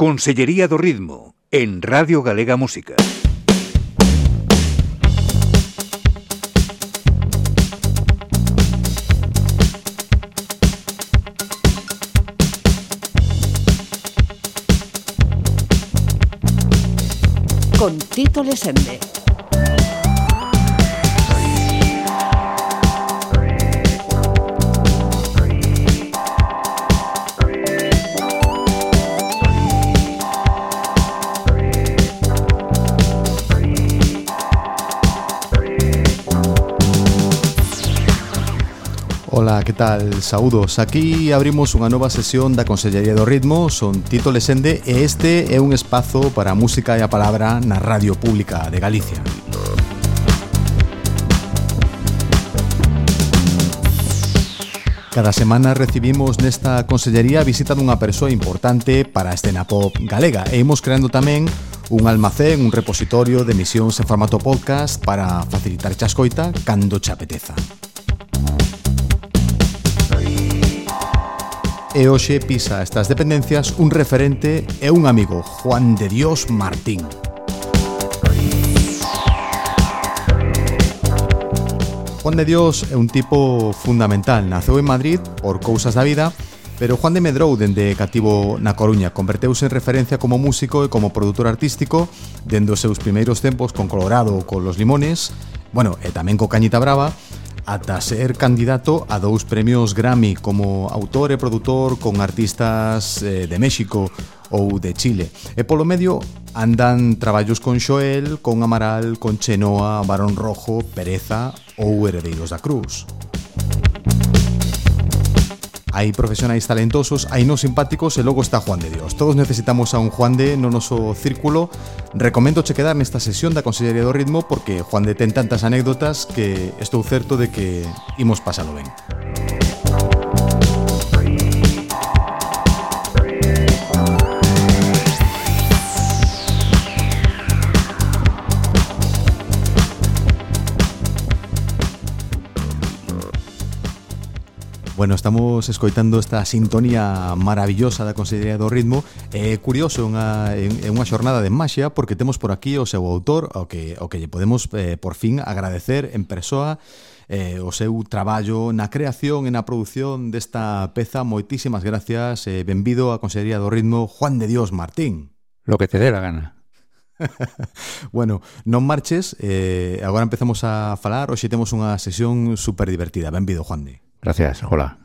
Consellería do Ritmo, en Radio Galega Música. Con Tito Lesende. Ola, que tal? Saúdos. Aquí abrimos unha nova sesión da Consellería do Ritmo. Son Tito Lesende e este é un espazo para a música e a palabra na Radio Pública de Galicia. Cada semana recibimos nesta consellería a visita dunha persoa importante para a escena pop galega e imos creando tamén un almacén, un repositorio de emisións en formato podcast para facilitar chascoita cando che apeteza. e hoxe pisa estas dependencias un referente e un amigo, Juan de Dios Martín. Juan de Dios é un tipo fundamental. Naceu en Madrid por cousas da vida, pero Juan de Medrou dende cativo na Coruña converteuse en referencia como músico e como produtor artístico dende os seus primeiros tempos con Colorado ou con Los Limones, bueno, e tamén co Cañita Brava, ata ser candidato a dous premios Grammy como autor e produtor con artistas eh, de México ou de Chile. E polo medio andan traballos con Xoel, con Amaral, con Chenoa, Barón Rojo, Pereza ou Heredeiros da Cruz. Hai profesionais talentosos, hai non simpáticos e logo está Juan de Dios. Todos necesitamos a un Juan de no noso círculo. Recomendo che quedar nesta sesión da Consellería Ritmo porque Juan de ten tantas anécdotas que estou certo de que imos pasalo ben. Bueno, estamos escoitando esta sintonía maravillosa da Consellería do Ritmo eh, Curioso unha, en, unha xornada de maxia Porque temos por aquí o seu autor O que, o que lle podemos eh, por fin agradecer en persoa eh, o seu traballo na creación e na produción desta peza. Moitísimas gracias. Eh, benvido a Consellería do Ritmo Juan de Dios Martín. Lo que te dé la gana. bueno, non marches, eh, agora empezamos a falar, hoxe temos unha sesión super divertida. Benvido, Juan de. Gracias, hola.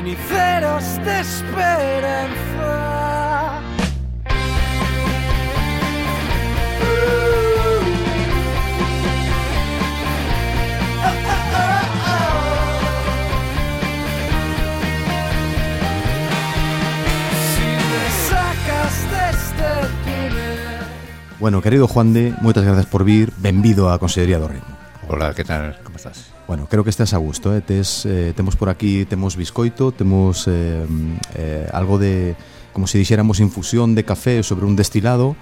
Ceniceros de esperanza. Si me sacas de este túnel Bueno, querido Juan de, moitas gracias por vir, benvido á Consellería do Ritmo. Hola, ¿qué tal? ¿Cómo estás? Bueno, creo que estás a gusto, eh? Tes, eh, temos por aquí, temos biscoito, temos eh, eh, algo de, como se dixéramos, infusión de café sobre un destilado,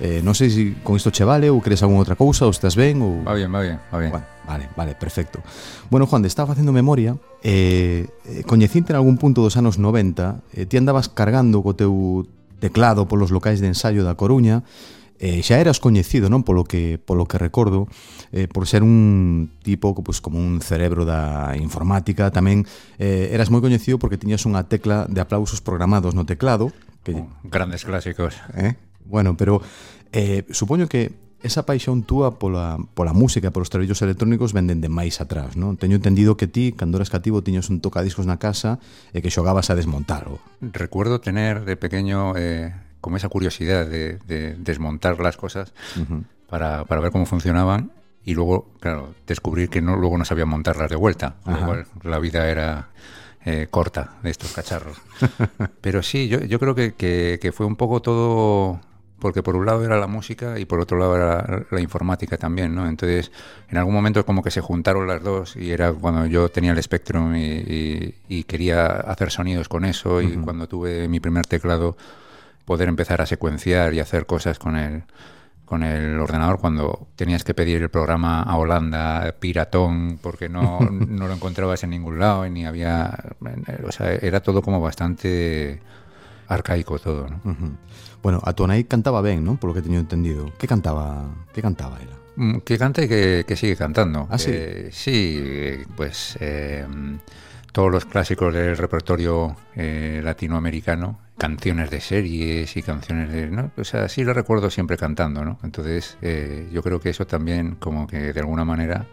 Eh, non sei se con isto che vale ou crees algunha outra cousa ou estás ben ou... Va bien, va bien, va bien. Bueno, vale, vale, perfecto. Bueno, Juan, estaba facendo memoria eh, eh coñecinte en algún punto dos anos 90 eh, ti andabas cargando co teu teclado polos locais de ensaio da Coruña eh, xa eras coñecido, non, polo que polo que recordo, eh, por ser un tipo pois, pues, como un cerebro da informática, tamén eh, eras moi coñecido porque tiñas unha tecla de aplausos programados no teclado, que oh, grandes clásicos. Eh? Bueno, pero eh, supoño que esa paixón túa pola, pola música, polos traballos electrónicos venden de máis atrás, non? Teño entendido que ti, cando eras cativo, tiñas un tocadiscos na casa e que xogabas a desmontalo. Recuerdo tener de pequeño eh, como esa curiosidad de, de desmontar las cosas Uh -huh. para, para ver cómo funcionaban y luego, claro, descubrir que no, luego no sabía montarlas de vuelta. Con lo Ajá. cual la vida era eh, corta de estos cacharros. Pero sí, yo, yo creo que, que, que fue un poco todo porque por un lado era la música y por otro lado era la informática también, ¿no? Entonces, en algún momento como que se juntaron las dos y era cuando yo tenía el Spectrum y, y- y quería hacer sonidos con eso y cuando tuve mi primer teclado poder empezar a secuenciar y hacer cosas con el con el ordenador cuando tenías que pedir el programa a Holanda piratón porque no, no lo encontrabas en ningún lado y ni había o sea era todo como bastante arcaico todo ¿no? Uh -huh. Bueno, cantaba ben, non? Polo que teño entendido. Que cantaba, que cantaba ela? Mm, que canta y que, que sigue cantando ¿Ah, sí? Eh, sí eh, pues eh, todos los clásicos del repertorio eh, latinoamericano canciones de series y canciones de no o sea sí lo recuerdo siempre cantando no entonces eh, yo creo que eso también como que de alguna manera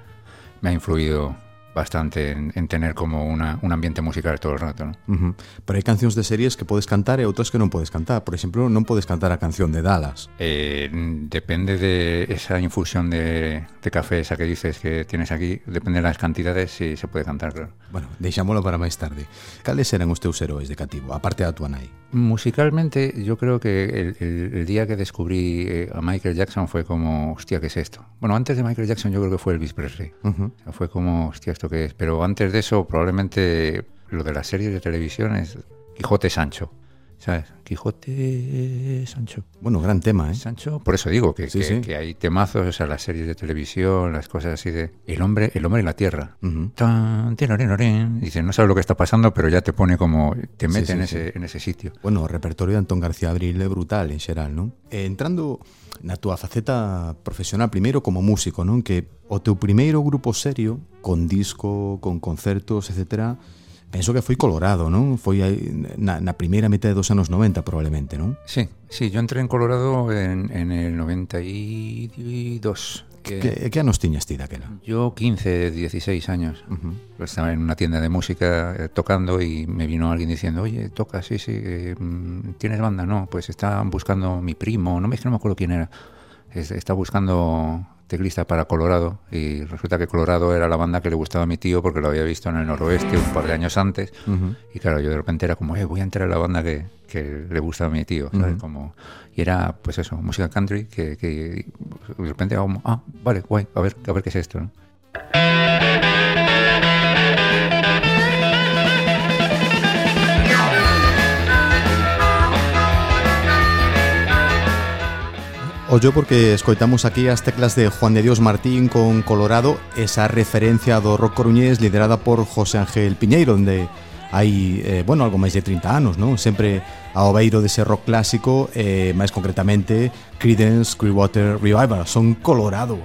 me ha influido bastante en, en tener como una, un ambiente musical todo el rato ¿no? Uh -huh. Pero hai cancións de series que podes cantar e outras que non podes cantar. Por exemplo, non podes cantar a canción de Dallas. Eh, depende de esa infusión de, de café esa que dices que tienes aquí, depende de las cantidades si se puede cantar, claro. Bueno, deixámolo para máis tarde. Cales eran os teus heróis de cativo, aparte da tua nai? Musicalmente, yo creo que el, el- el día que descubrí eh, a Michael Jackson fue como, hostia, ¿qué es esto? Bueno, antes de Michael Jackson yo creo que fue Elvis Presley. Uh -huh. O sea, fue como, hostia, ¿esto qué es? Pero antes de eso, probablemente lo de las series de televisión es Quijote Sancho. ¿Sabes? Quijote Sancho. Bueno, gran tema, eh? Sancho, por eso digo que, Sí, que, sí. que hay temazos, o sea, las series de televisión, las cosas así de el hombre, el hombre en la tierra. Uh -huh. Tan, Dice, no sabes lo que está pasando, pero ya te pone como, te mete sí, en, ese, en ese sitio. Bueno, repertorio de Antón García Abril brutal en xeral, non? E entrando na túa faceta profesional primeiro como músico, non? Que o teu primeiro grupo serio con disco, con concertos, etc. Penso que foi Colorado, non? Foi aí na, na primeira metade dos anos 90 probablemente, non? Sí, sí, yo entré en Colorado en, en el 92 Que Que, que anos tiñas ti daquela? Yo 15, 16 años. Uh -huh. Estaba en una tienda de música eh, tocando y me vino alguien diciendo, oye, toca, sí, sí, eh, mm, ¿tienes banda? No, pues estaban buscando mi primo, no me, no me acuerdo quién era. Es- Está buscando teclista para Colorado y resulta que Colorado era la banda que le gustaba a mi tío porque lo había visto en el noroeste un par de años antes y claro, yo de repente era como, eh, voy a entrar a la banda que, que le gusta a mi tío, ¿sabes? Como, y era pues eso, música country que, que de repente era como, ah, vale, guay, a ver, a ver qué es esto, ¿no? ollo porque escoitamos aquí as teclas de Juan de Dios Martín con Colorado, esa referencia do rock coruñés liderada por José Ángel Piñeiro, onde hai, eh, bueno, algo máis de 30 anos, non? Sempre ao beiro dese rock clásico, eh, máis concretamente Creedence Clearwater Revival, son Colorado.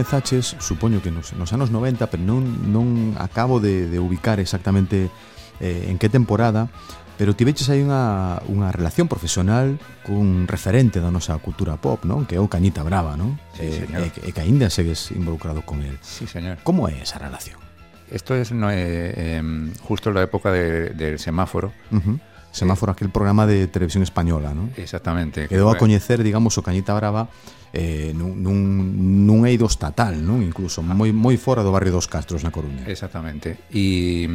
comezaches, supoño que nos, nos anos 90, pero non, non acabo de, de ubicar exactamente eh, en que temporada, pero tiveches aí unha, unha relación profesional cun referente da nosa cultura pop, non? Que é o Cañita Brava, non? Sí, eh, señor. E, e que aínda segues involucrado con el. Sí, señor. Como é esa relación? Esto es no, eh, justo en la época de, del semáforo, uh -huh. Semáforo, aquel programa de televisión española, non? Exactamente. Quedou a coñecer, digamos, o Cañita Brava eh, nun, nun, nun eido estatal, non? Incluso ah. moi, moi fora do barrio dos Castros na Coruña. Exactamente. E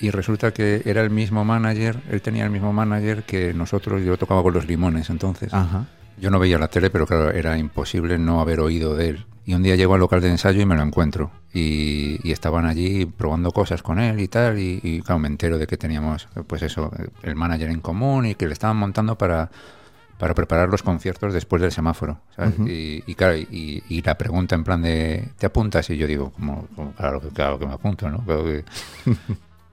y resulta que era el mismo manager, él tenía el mismo manager que nosotros, yo tocaba con los limones entonces. Ajá. Yo no veía la tele, pero claro, era imposible no haber oído de él Y un día llego al local de ensayo y me lo encuentro. Y, y estaban allí probando cosas con él y tal. Y, y, claro, me entero de que teníamos, pues eso, el manager en común y que le estaban montando para, para preparar los conciertos después del semáforo. ¿sabes? y, y claro, y, la pregunta en plan de, ¿te apuntas? Y yo digo, como, como, claro, que- claro que me apunto, ¿no? Claro que-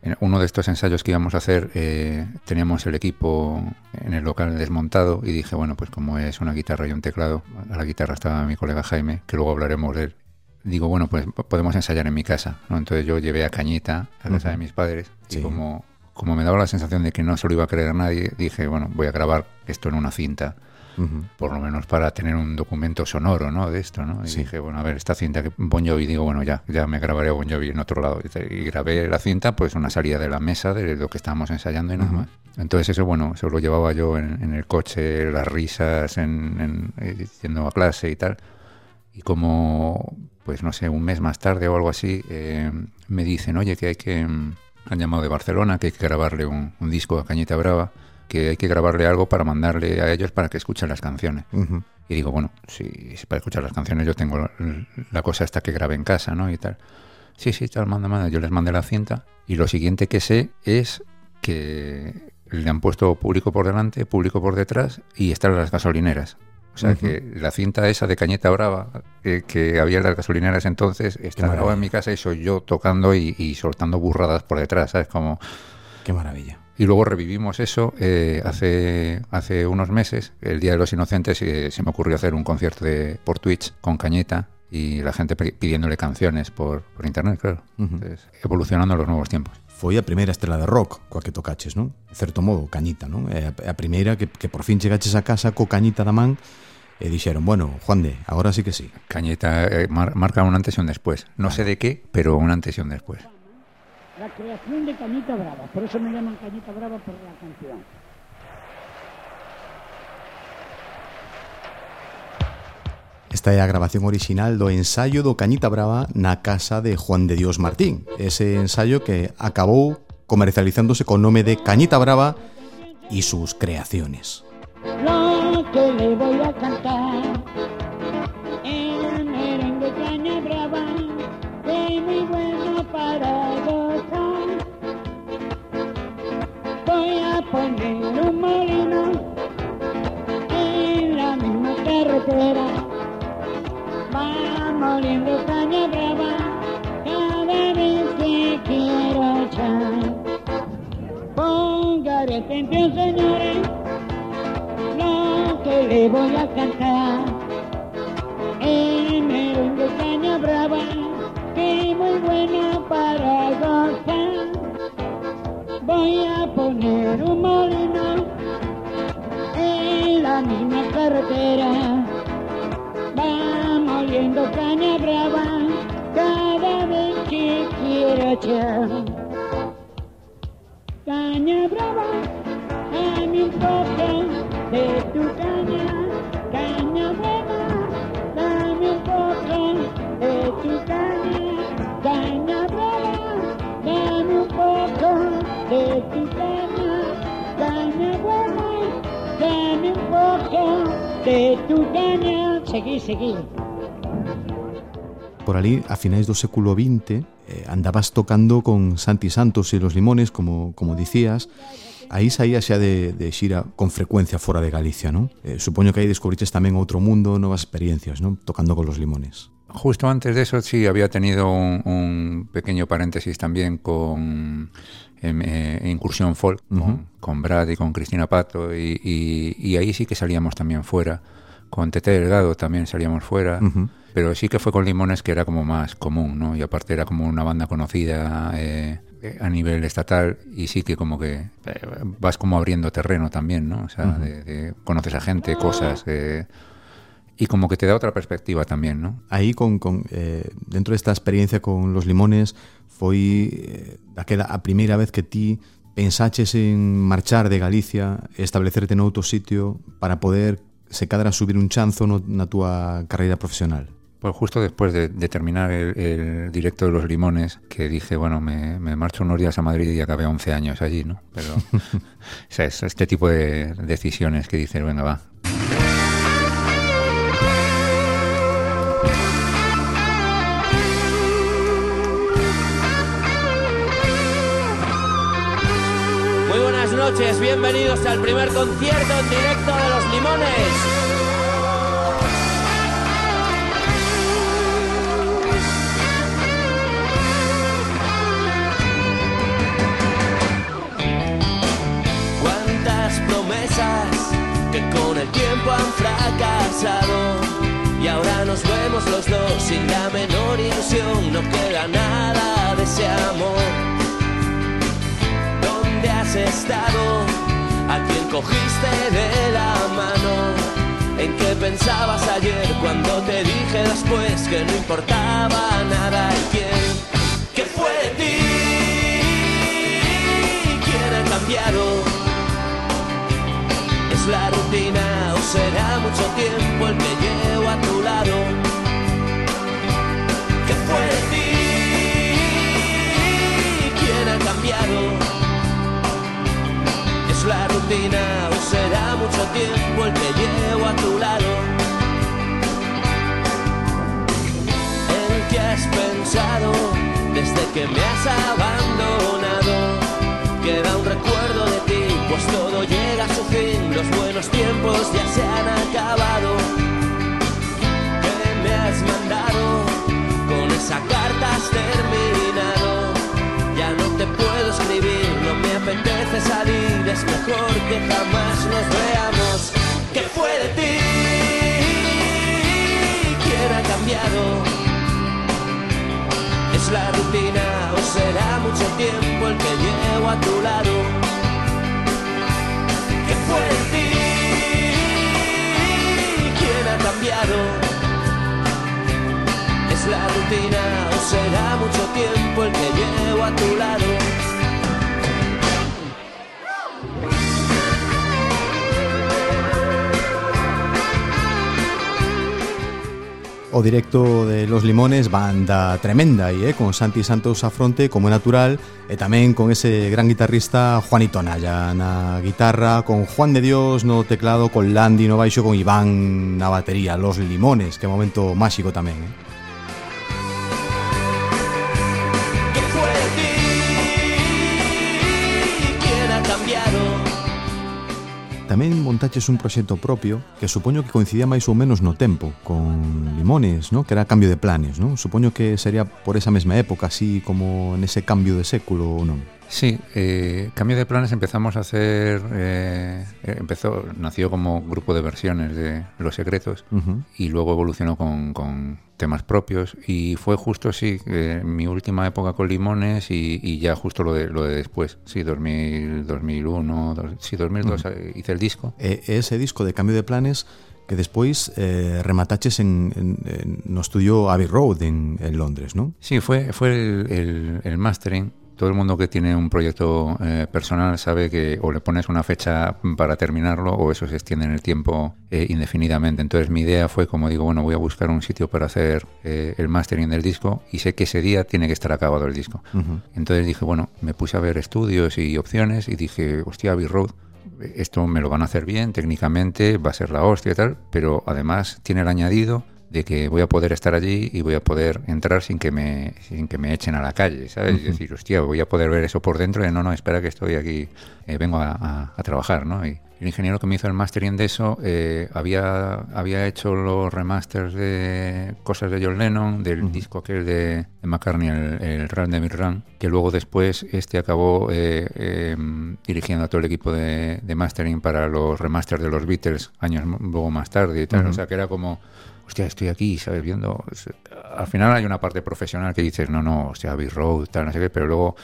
en uno de estos ensayos que íbamos a hacer, eh, teníamos el equipo en el local desmontado y dije, bueno, pues como es una guitarra y un teclado, a la guitarra estaba mi colega Jaime, que luego hablaremos de él. Digo, bueno, pues po- podemos ensayar en mi casa. ¿no? Entonces yo llevé a Cañita a casa de mis padres Sí. y como, como me daba la sensación de que no se lo iba a creer nadie, dije, bueno, voy a grabar esto en una cinta Por lo menos para tener un documento sonoro, ¿no? De esto, ¿no? Y Sí. dije, bueno, a ver, esta cinta que Bon Jovi, digo, bueno, ya, ya me grabaré a Bon Jovi en otro lado. Y, grabé la cinta, pues una salida de la mesa de lo que estábamos ensayando y nada más. Entonces eso, bueno, eso lo llevaba yo en, en el coche, las risas, en, en- eh, yendo a clase y tal. Y como, pues no sé, un mes más tarde o algo así, eh, me dicen, oye, que hay que... mm, Han llamado de Barcelona, que hay que grabarle un, un disco a Cañita Brava, que hay que grabarle algo para mandarle a ellos para que escuchen las canciones. Y digo, bueno, si, si para escuchar las canciones yo tengo la, cosa esta que grabé en casa, ¿no? Y tal. Sí, sí, tal, manda, manda. Yo les mandé la cinta. Y lo siguiente que sé es que le han puesto público por delante, público por detrás y están las gasolineras. O sea que la cinta esa de Cañeta Brava eh, que había en las gasolineras entonces está grabada en mi casa y soy yo tocando y, y soltando burradas por detrás, ¿sabes? Como... Qué maravilla. Y luego revivimos eso eh, hace, hace unos meses, el Día de los Inocentes, eh, se me ocurrió hacer un concierto de, por Twitch con Cañeta y la gente pi- pidiéndole canciones por, por internet, claro. Ujú. Entonces, evolucionando los nuevos tiempos. Foi a primeira estrela de rock coa que tocaches, non? En certo modo, Cañita, non? É a, a primeira que, que por fin chegaches a casa co Cañita da man e dixeron, bueno, Juan de, agora sí que sí. Cañeta eh, mar- marca un antes y un después. No sé de qué, pero un antes y un después. La creación de Cañita Brava, por eso me llaman Cañita Brava por la canción. Esta é a grabación original do ensayo do Cañita Brava na casa de Juan de Dios Martín. Ese ensayo que acabou comercializándose con nome de Cañita Brava y sus creaciones. Lo que le voy a cantar atención señores lo que le voy a cantar. El merengue caña brava, que es muy buena para gozar. Voy a poner un molino en la misma carretera. Va moliendo caña brava cada vez que quiero echar. De tu caña, caña brava, dame un poco de tu caña, caña brava, dame un poco de tu caña, caña brava, dame un poco de tu caña. Seguí, seguí. Por ali, a finais do século XX, eh, andabas tocando con Santi Santos e los Limones, como, como dicías, aí saía xa de, de xira con frecuencia fora de Galicia, non? Eh, supoño que aí descubriches tamén outro mundo, novas experiencias, non? Tocando con los Limones. Justo antes de eso sí había tenido un, un pequeño paréntesis también con em, eh, Incursión Folk, con, con Brad y con Cristina Pato, y, y- y ahí sí que salíamos también fuera. Con Tete Delgado también salíamos fuera, Ujú. pero sí que fue con Limones que era como más común, ¿no? Y aparte era como una banda conocida eh, a nivel estatal y sí que como que eh, vas como abriendo terreno también, ¿no? O sea, de- de- conoces a gente, cosas, eh, y como que te da otra perspectiva también, ¿no? Aí con, con eh, dentro desta experiencia con los limones foi eh, daquela a primeira vez que ti pensaches en marchar de Galicia establecerte noutro sitio para poder se cadra subir un chanzo no, na túa carreira profesional. Pues justo después de, de terminar el, el directo de los limones, que dije, bueno, me, me marcho unos días a Madrid y acabé 11 años allí, ¿no? Pero o sea, es este tipo de decisiones que dices, venga, va. Muy buenas noches, bienvenidos al primer concierto en directo de los limones. Con el tiempo han fracasado y ahora nos vemos los dos sin la menor ilusión, no queda nada de ese amor. ¿Dónde has estado? ¿A quién cogiste de la mano? ¿En qué pensabas ayer cuando te dije después que no importaba nada y quién? ¿Qué fue de ti? ¿Quién ha cambiado? ¿Es la rutina o será mucho tiempo el que llevo a tu lado? ¿Qué fue de ti? ¿Quién ha cambiado? ¿Es la rutina o será mucho tiempo el que llevo a tu lado? ¿En qué has pensado desde que me has abandonado? Queda un recuerdo de ti, pues todo llega a su fin, los buenos tiempos ya se han acabado. ¿Qué me has mandado? Con esa carta has terminado. Ya no te puedo escribir, no me apetece salir, es mejor que jamás nos veamos. ¿Qué fue de ti? ¿Quién ha cambiado? ¿Es la rutina o será mucho tiempo el que llevo a tu lado? ¿Es la rutina o será mucho tiempo el que llevo a tu lado? o directo de Los Limones, banda tremenda aí, eh, con Santi Santos a fronte como é natural e tamén con ese gran guitarrista Juanito Naya na guitarra, con Juan de Dios no teclado, con Landi no baixo, con Iván na batería, Los Limones, que momento máxico tamén, eh. Tamén montaches un proxecto propio que supoño que coincidía máis ou menos no tempo con Limones, ¿no? que era cambio de planes, ¿no? supoño que sería por esa mesma época, así como nese cambio de século ou non. Sí, eh, Cambio de Planes empezamos a hacer. eh, eh, empezó, nació como grupo de versiones de Los Secretos Ujú. y luego evolucionó con, con temas propios. Y fue justo, sí, eh, mi última época con Limones y, y ya justo lo de, lo de después. Sí, 2000, 2001, dos- sí, 2002 eh, hice el disco. E e ese disco de cambio de planes que despois eh, remataches en, en, en, no estudio Abbey Road en, en Londres, ¿no? Sí, fue, fue el, el- el mastering. Todo el mundo que tiene un proyecto eh, personal sabe que o le pones una fecha para terminarlo o eso se extiende en el tiempo eh, indefinidamente. Entonces mi idea fue, como digo, bueno, voy a buscar un sitio para hacer eh, el mastering del disco y sé que ese día tiene que estar acabado el disco. Entonces dije, bueno, me puse a ver estudios y opciones y dije, hostia, Abbey Road, esto me lo van a hacer bien, técnicamente va a ser la hostia y tal, pero además tiene el añadido de que voy a poder estar allí y voy a poder entrar sin que me, sin que me echen a la calle, ¿sabes? Y decir, hostia, voy a poder ver eso por dentro y no, no, espera que estoy aquí, eh, vengo a, a- a trabajar, ¿no? Y el ingeniero que me hizo el mastering de eso eh, había, había hecho los remasters de cosas de John Lennon, del disco aquel de, de McCartney, el, el Run de Run, que luego después este acabó eh, eh, dirigiendo a todo el equipo de, de mastering para los remasters de los Beatles años luego más tarde y tal. O sea que era como, hostia, estoy aquí, ¿sabes? Viendo. Al final hay una parte profesional que dices, no, no, hostia, Abbey Road, tal, no sé qué, pero luego,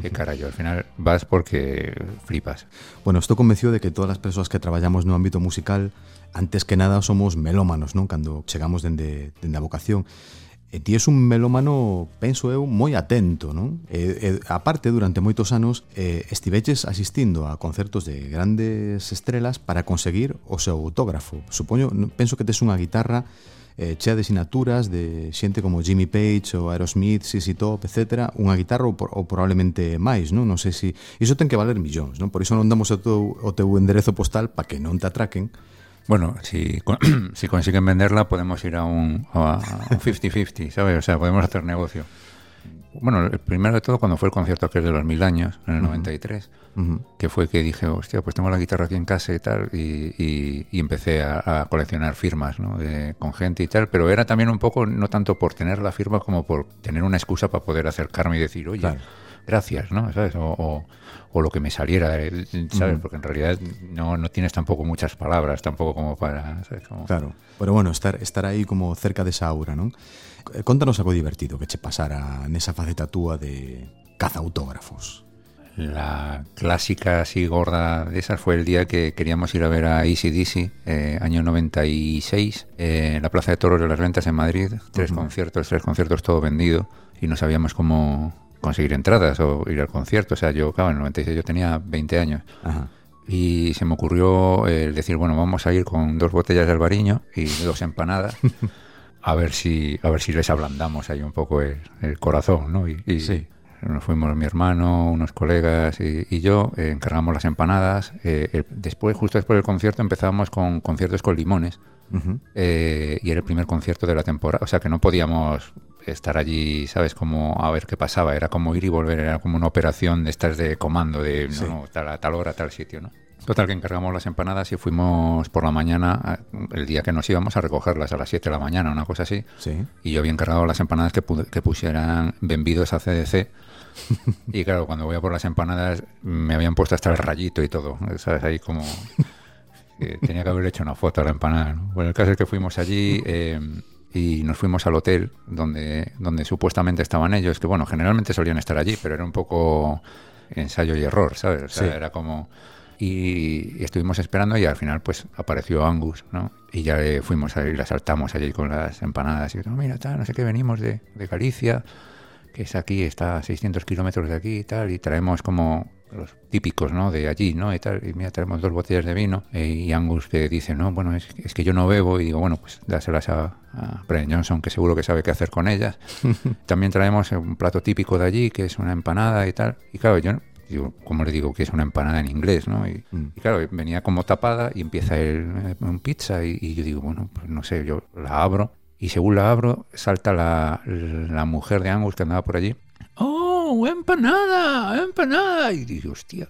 qué carajo, al final vas porque flipas. Bueno, estou convencido de que todas as persoas que traballamos no ámbito musical antes que nada somos melómanos, non? Cando chegamos dende, dende a vocación. E ti es un melómano, penso eu, moi atento, non? E, e aparte, durante moitos anos, eh, estiveches asistindo a concertos de grandes estrelas para conseguir o seu autógrafo. Supoño, penso que tes unha guitarra eh, chea de sinaturas de xente como Jimmy Page ou Aerosmith, Sissy Top, etc. Unha guitarra ou, ou probablemente máis, non? Non sei se... Si... Iso ten que valer millóns, non? Por iso non damos o teu, o teu enderezo postal para que non te atraquen Bueno, si, si consiguen venderla, podemos ir a un a un 50-50, ¿sabes? O sea, podemos hacer negocio. Bueno, el primero de todo, cuando fue el concierto aquel de los mil años, en el 93, Ujú. que fue que dije, hostia, pues tengo la guitarra aquí en casa y tal, y, y- y empecé a, a coleccionar firmas, ¿no? De- con gente y tal, pero era también un poco, no tanto por tener la firma como por tener una excusa para poder acercarme y decir, oye, Claro. gracias, ¿no? ¿Sabes? O, o- o lo que me saliera, ¿sabes? Porque en realidad no, no tienes tampoco muchas palabras, tampoco como para, ¿sabes? Como- Claro. Pero bueno, estar, estar aí como cerca desa aura, non? Eh, Contanos algo divertido que che pasara nesa faceta túa de caza autógrafos. La clásica así gorda de esas fue el día que queríamos ir a ver a Easy Dizzy, eh, año 96, eh, en la Plaza de Toros de las Ventas en Madrid. Tres conciertos, tres conciertos todo vendido y no sabíamos cómo conseguir entradas o ir al concierto. O sea, yo, claro, en el 96 yo tenía 20 años Ajá. y se me ocurrió eh, decir, bueno, vamos a ir con dos botellas de albariño y dos empanadas. A ver si a ver si les ablandamos ahí un poco el, el corazón, ¿no? Y, y Sí. nos fuimos mi hermano, unos colegas y, y yo, eh, encargamos las empanadas. eh, el- después, justo después del concierto, empezábamos con conciertos con limones eh, y era el primer concierto de la temporada. O sea que no podíamos estar allí, ¿sabes? Como a ver qué pasaba. Era como ir y volver, era como una operación de estas de comando, de no, Sí. no, tal, a tal hora, tal sitio, ¿no? Total, que encargamos las empanadas y fuimos por la mañana, el día que nos íbamos a recogerlas a las 7 de la mañana, una cosa así. Sí. Y yo había encargado las empanadas que, que pusieran vendidos a CDC. y claro, cuando voy a por las empanadas me habían puesto hasta el rayito y todo. ¿Sabes? Ahí como... tenía que haber hecho una foto a la empanada. ¿no? Bueno, el caso es que fuimos allí eh, y nos fuimos al hotel donde, donde supuestamente estaban ellos, que bueno, generalmente solían estar allí, pero era un poco ensayo y error, ¿sabes? O sea, Sí. era como... Y estuvimos esperando y al final pues apareció Angus, ¿no? Y ya eh, fuimos ahí, la saltamos allí con las empanadas y no, mira, tal, no sé qué, venimos de, de Galicia, que es aquí, está a 600 kilómetros de aquí y tal, y traemos como los típicos, ¿no? De allí, ¿no? Y tal, y mira, tenemos dos botellas de vino, eh, y Angus que dice, no, bueno, es, es, que yo no bebo, y digo, bueno, pues dáselas a, a Brian Johnson, que seguro que sabe qué hacer con ellas. También traemos un plato típico de allí, que es una empanada y tal, y claro, yo digo, ¿cómo le digo que es una empanada en inglés, no? Y, mm. y claro, venía como tapada y empieza el, eh, un pizza y, y yo digo, bueno, pues no sé, yo la abro y según la abro, salta la, la mujer de Angus que andaba por allí. ¡Oh, empanada! ¡Empanada! Y digo, hostia.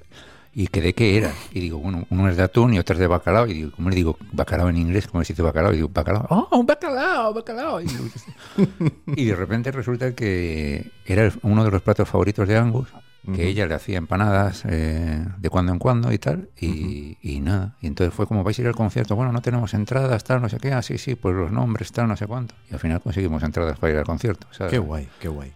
¿Y que de qué era? Y digo, bueno, uno es de atún y otro es de bacalao. Y digo, ¿cómo le digo bacalao en inglés? ¿Cómo se dice bacalao? Y digo, bacalao. ¡Oh, un bacalao! ¡Bacalao! Y, digo, y de repente resulta que era uno de los platos favoritos de Angus que uh -huh. ella le hacía empanadas eh, de cuando en cuando y tal, y, uh -huh. y, nada. Y entonces fue como, vais a ir al concierto, bueno, no tenemos entradas, tal, no sé qué, ah, sí, sí, pues los nombres, tal, no sé cuánto. Y al final conseguimos entradas para ir al concierto. ¿sabes? Qué guay, qué guay.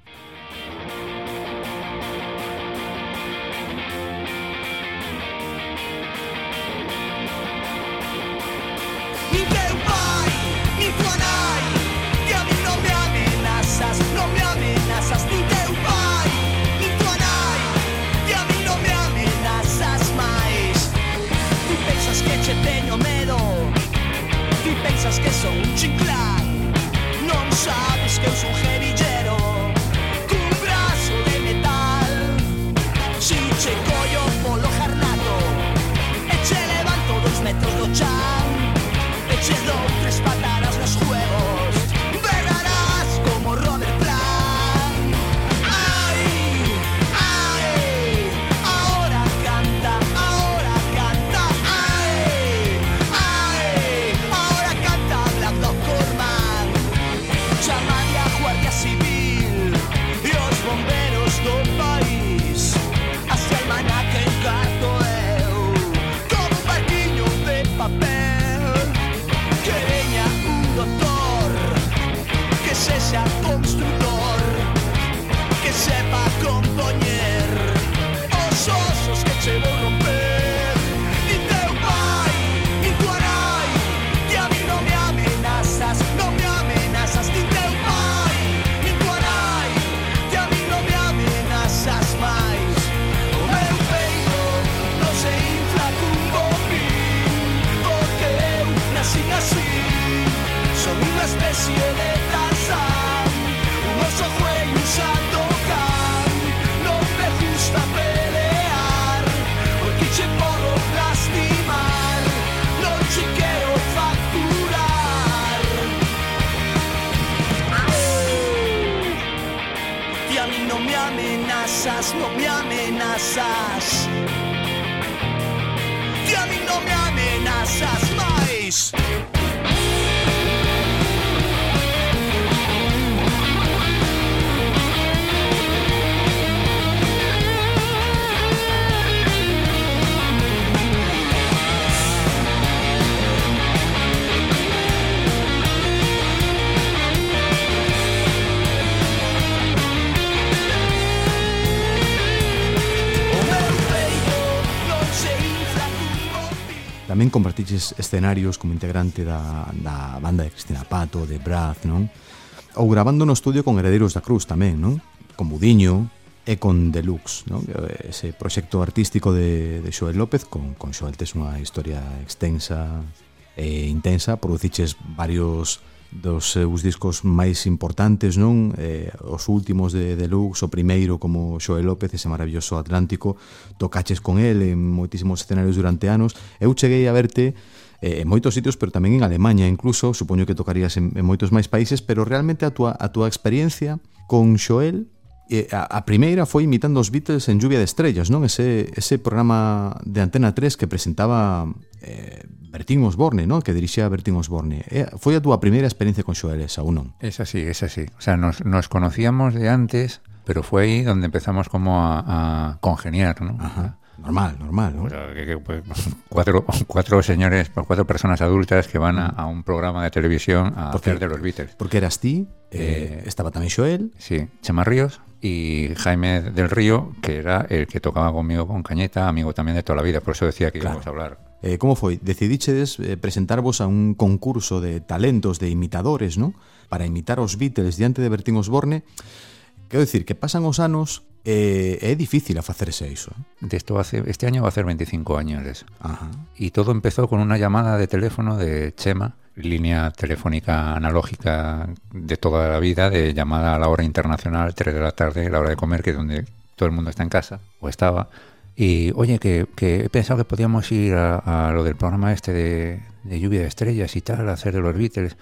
compartiches escenarios como integrante da, da banda de Cristina Pato, de Braz, non? Ou grabando no estudio con Herederos da Cruz tamén, non? Con Budiño e con Deluxe, non? Ese proxecto artístico de, de Xoel López con, con Xoel tes unha historia extensa e intensa, produciches varios dos seus discos máis importantes, non? Eh, os últimos de Deluxe, o primeiro como Xoel López, ese maravilloso Atlántico, tocaches con el en moitísimos escenarios durante anos. Eu cheguei a verte eh, en moitos sitios, pero tamén en Alemanha incluso, supoño que tocarías en, en moitos máis países, pero realmente a túa, a túa experiencia con Xoel E a, a primeira foi imitando os Beatles en Lluvia de Estrellas, non? Ese, ese programa de Antena 3 que presentaba eh, Bertín Osborne, non? Que dirixía Bertín Osborne. Eh, foi a túa primeira experiencia con Xoeles, ou non? Es así, es así. O sea, nos, nos conocíamos de antes, pero fue ahí donde empezamos como a, a congeniar, ¿no? Ajá. Normal, normal, ¿no? O sea, que, que, pues, cuatro, cuatro señores, cuatro personas adultas que van a, a un programa de televisión a porque, hacer de los Beatles. Porque eras ti, eh, eh, estaba también Joel. Sí, Chema Ríos. Y Jaime del Río, que era el que tocaba conmigo con Cañeta, amigo también de toda la vida, por eso decía que Claro. íbamos a hablar. Eh, como foi? Decidichedes eh, presentarvos a un concurso de talentos de imitadores, non? Para imitar os Beatles diante de Bertín Osborne. Quero dicir que pasan os anos eh, é difícil a facerse iso. eh. De esto hace, este año va a hacer 25 años. Ajá. Y todo empezó con una llamada de teléfono de Chema, línea telefónica analógica de toda la vida, de llamada a la hora internacional, 3 de la tarde, la hora de comer, que es donde todo el mundo está en casa, o estaba. Y oye, que, que he pensado que podíamos ir a, a lo del programa este de, de lluvia de estrellas y tal, a hacer de los Beatles.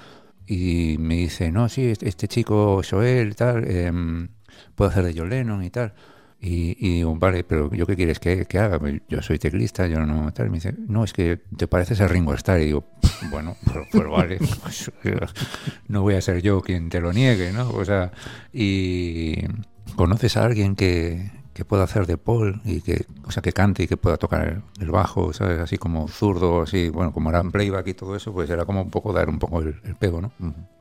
Y me dice, no, sí, este, este chico Joel, tal, em, puedo hacer de John Lennon y tal. Y, y digo, vale, pero ¿yo qué quieres que, que haga? Pues Yo soy teclista, yo no tal. Me dice, no, es que te pareces a Ringo Starr. Y digo, bueno, pues, pues vale, pues, no voy a ser yo quien te lo niegue, ¿no? O sea, y conoces a alguien que, que pueda hacer de Paul y que, o sea, que cante y que pueda tocar el, bajo, ¿sabes? Así como zurdo, así, bueno, como era en playback y todo eso, pues era como un poco dar un poco el, el pego, ¿no?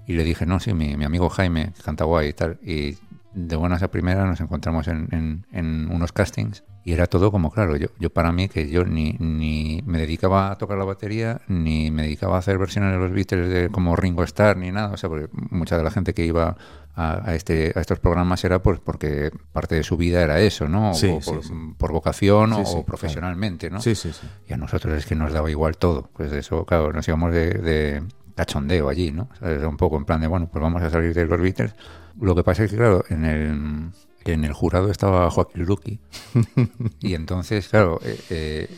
Y le dije, no, sí, mi, mi amigo Jaime canta guay y tal. Y de buenas a primeras nos encontramos en, en- en unos castings y era todo como claro. Yo, yo para mí, que yo ni, ni me dedicaba a tocar la batería, ni me dedicaba a hacer versiones de los Beatles de, como Ringo Starr, ni nada. O sea, porque mucha de la gente que iba a, a este, a estos programas era pues porque parte de su vida era eso, ¿no? Sí, o por, sí. por vocación o, claro. profesionalmente, ¿no? Sí, sí, sí. Y a nosotros es que nos daba igual todo. Pues eso, claro, nos íbamos de, de cachondeo allí, ¿no? ¿Sabes? Un poco en plan de, bueno, pues vamos a salir de los Beatles. Lo que pasa es que, claro, en el, en el jurado estaba Joaquín Luqui. y entonces, claro, eh, eh,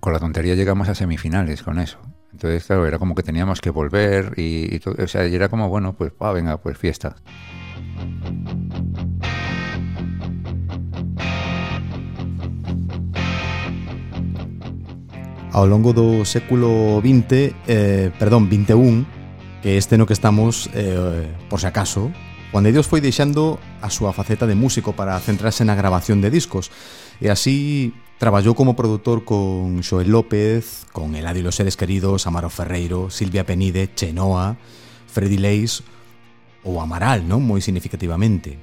con la tontería llegamos a semifinales con eso. Entonces, claro, era como que teníamos que volver y, y todo, o sea, y era como, bueno, pues, va, venga, pues fiesta. Ao longo do século XX, eh, perdón, 21, que este no que estamos, eh, por si acaso, Juan de Dios foi deixando a súa faceta de músico para centrarse na grabación de discos e así traballou como produtor con Xoel López, con Eladio e los Seres Queridos, Amaro Ferreiro, Silvia Penide, Chenoa, Freddy Leis ou Amaral, non moi significativamente.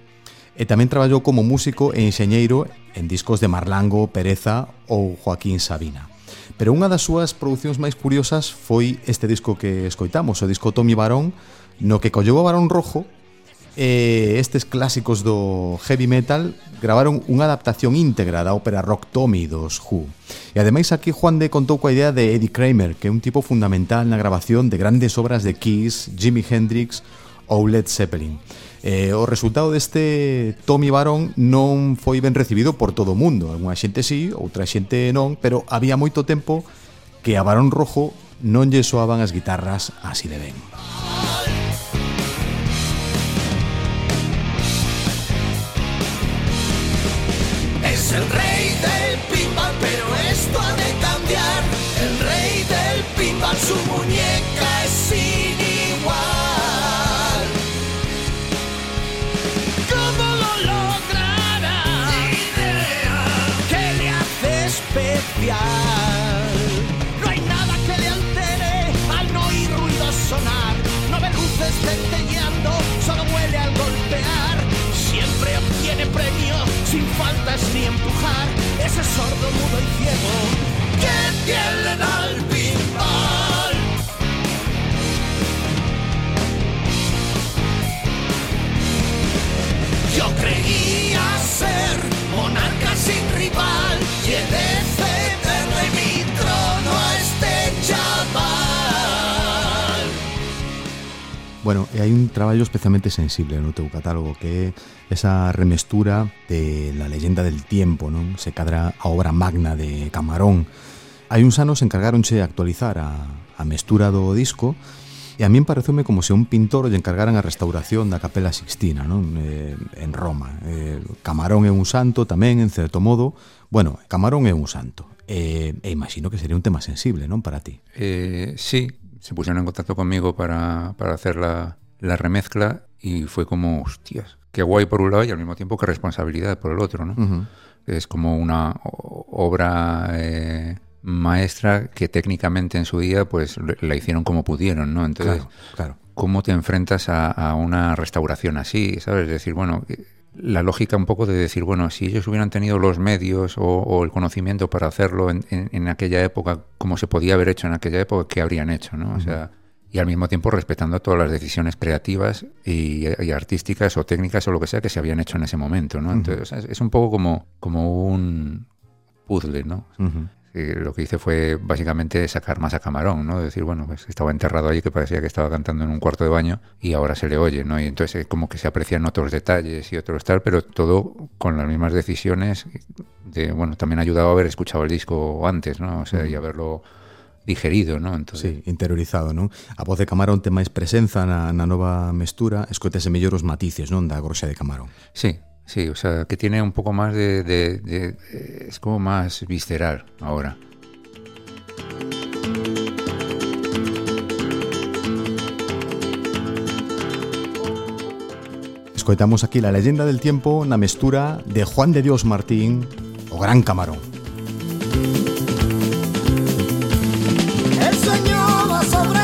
E tamén traballou como músico e enxeñeiro en discos de Marlango, Pereza ou Joaquín Sabina. Pero unha das súas producións máis curiosas foi este disco que escoitamos, o disco Tommy Barón, no que colleu a Barón Rojo eh, estes clásicos do heavy metal gravaron unha adaptación íntegra da ópera rock Tommy dos Who. E ademais aquí Juan de contou coa idea de Eddie Kramer, que é un tipo fundamental na grabación de grandes obras de Kiss, Jimi Hendrix ou Led Zeppelin. Eh, o resultado deste Tommy Barón non foi ben recibido por todo o mundo. Algúnha xente sí, outra xente non, pero había moito tempo que a Barón Rojo non lle soaban as guitarras así de ben. Música el rey del pinball, pero esto ha de cambiar. El rey del pinball, su muñeca es sin igual. ¿Cómo lo logrará? ¿Qué le hace especial? No hay nada que le altere al no oír ruido sonar. No ve luces centelleando, solo huele al golpear. Siempre obtiene premio sin faltas ni empujar. Ese sordo, mudo y ciego que tiene al pinball. Yo creía ser monarca sin rival y he de Bueno, e hai un traballo especialmente sensible no teu catálogo que é esa remestura de La leyenda del tiempo, non? Se cadra a obra magna de Camarón. Hai uns anos encargáronche actualizar a, a mestura do disco e a min pareceume como se un pintor lle encargaran a restauración da Capela Sixtina, non? Eh, en Roma. Eh, Camarón é un santo tamén, en certo modo. Bueno, Camarón é un santo. Eh, e imagino que sería un tema sensible, non, para ti? Eh, sí, se pusieron en contacto conmigo para, para hacer la, la remezcla y fue como, hostias, qué guay por un lado y al mismo tiempo qué responsabilidad por el otro, ¿no? Es como una obra eh, maestra que técnicamente en su día pues la hicieron como pudieron, ¿no? Entonces, Claro, claro. ¿cómo te enfrentas a, a una restauración así? ¿Sabes? Es decir, bueno, eh, la lógica un poco de decir, bueno, si ellos hubieran tenido los medios o, el conocimiento para hacerlo en, en- aquella época, como se podía haber hecho en aquella época, ¿qué habrían hecho? ¿no? O sea, y al mismo tiempo respetando todas las decisiones creativas y, artísticas o técnicas o lo que sea que se habían hecho en ese momento, ¿no? Entonces es, un poco como, como un puzzle, ¿no? Eh, lo que hice fue básicamente sacar más a Camarón, ¿no? Decir, bueno, pues estaba enterrado allí que parecía que estaba cantando en un cuarto de baño y ahora se le oye, ¿no? Y entonces eh, como que se aprecian otros detalles y otros tal, pero todo con las mismas decisiones de, bueno, también ha ayudado a haber escuchado el disco antes, ¿no? O sea, y haberlo digerido, ¿no? Entonces, Sí, interiorizado, non? A voz de Camarón ten máis presenza na, na nova mestura, escoitese mellor os matices, non, da groxa de Camarón. sí, sí, o sea, que tiene un poco más de, de- de- eh, es como más visceral ahora. Escoitamos aquí la leyenda del tiempo na mestura de Juan de Dios Martín, o Gran Camarón. El sueño va sobre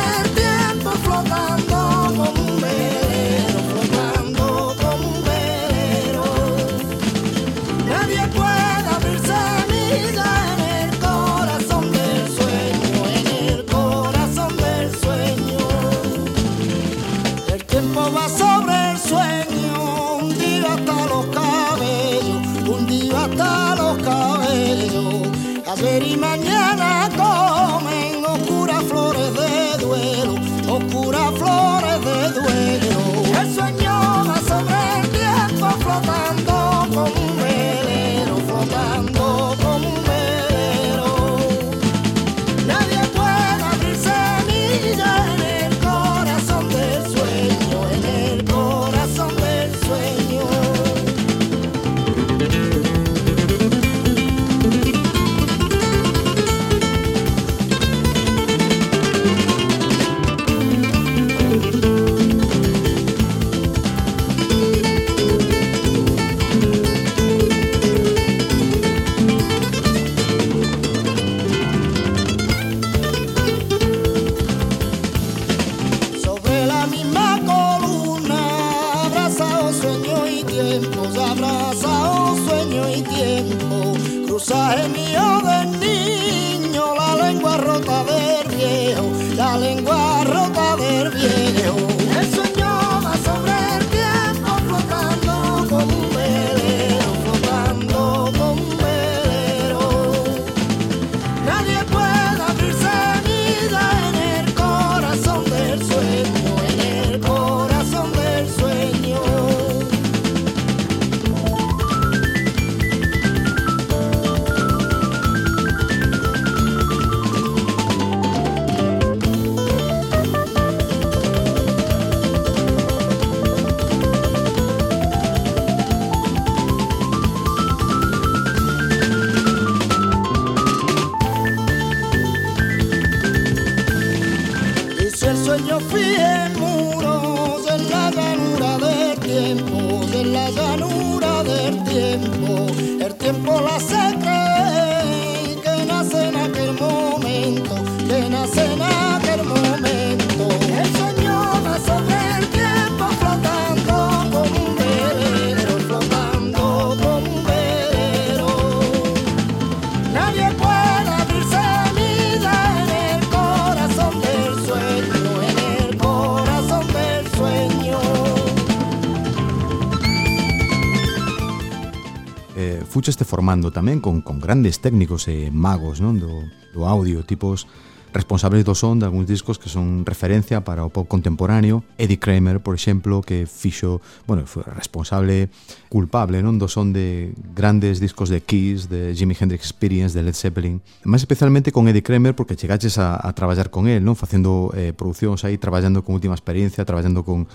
fuchaste formando tamén con, con grandes técnicos e magos non do, do audio, tipos responsables do son de algúns discos que son referencia para o pop contemporáneo. Eddie Kramer, por exemplo, que fixo, bueno, foi responsable culpable non do son de grandes discos de Kiss, de Jimi Hendrix Experience, de Led Zeppelin. Máis especialmente con Eddie Kramer porque chegaches a, a traballar con él, non facendo eh, producións aí, traballando con Última Experiencia, traballando con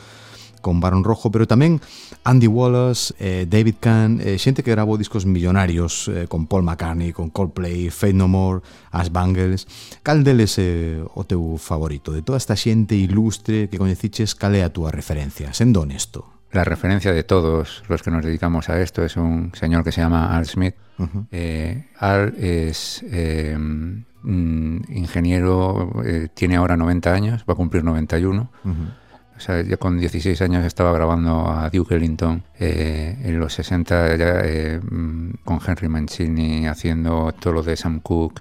con Barón Rojo, pero tamén Andy Wallace, eh, David Kahn, eh, xente que grabou discos millonarios eh, con Paul McCartney, con Coldplay, Faith No More, As Bangles. Cal deles é o teu favorito? De toda esta xente ilustre que coñeciches, cal é a túa referencia? Sendo honesto. La referencia de todos los que nos dedicamos a esto es un señor que se llama Al Smith. Eh, Al es eh, mm, ingeniero, eh, tiene ahora 90 años, va a cumplir 91. O sea, ya con 16 años estaba grabando a Duke Ellington. eh, en los 60 ya eh, mm, con Henry Mancini haciendo todo lo de Sam Cooke.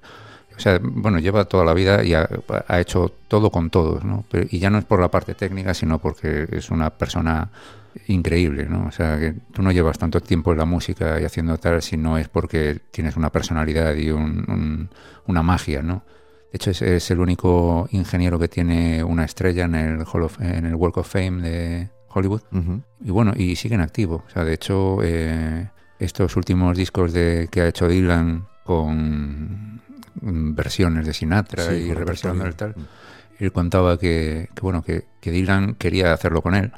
o sea, bueno, lleva toda la vida y ha, ha hecho todo con todos, ¿no? Y ya no es por la parte técnica, sino porque es una persona increíble, ¿no? O sea, que tú no llevas tanto tiempo en la música y haciendo tal si no es porque tienes una personalidad y un- un- una magia, ¿no? De hecho, es, es el único ingeniero que tiene una estrella en el, Hall of- en el Walk of Fame de Hollywood. Y bueno, y siguen activo. O sea, de hecho, eh, estos últimos discos de, que ha hecho Dylan con mm, versiones de Sinatra Sí, y reversionando el tal, él contaba que, que, bueno, que, que Dylan quería hacerlo con él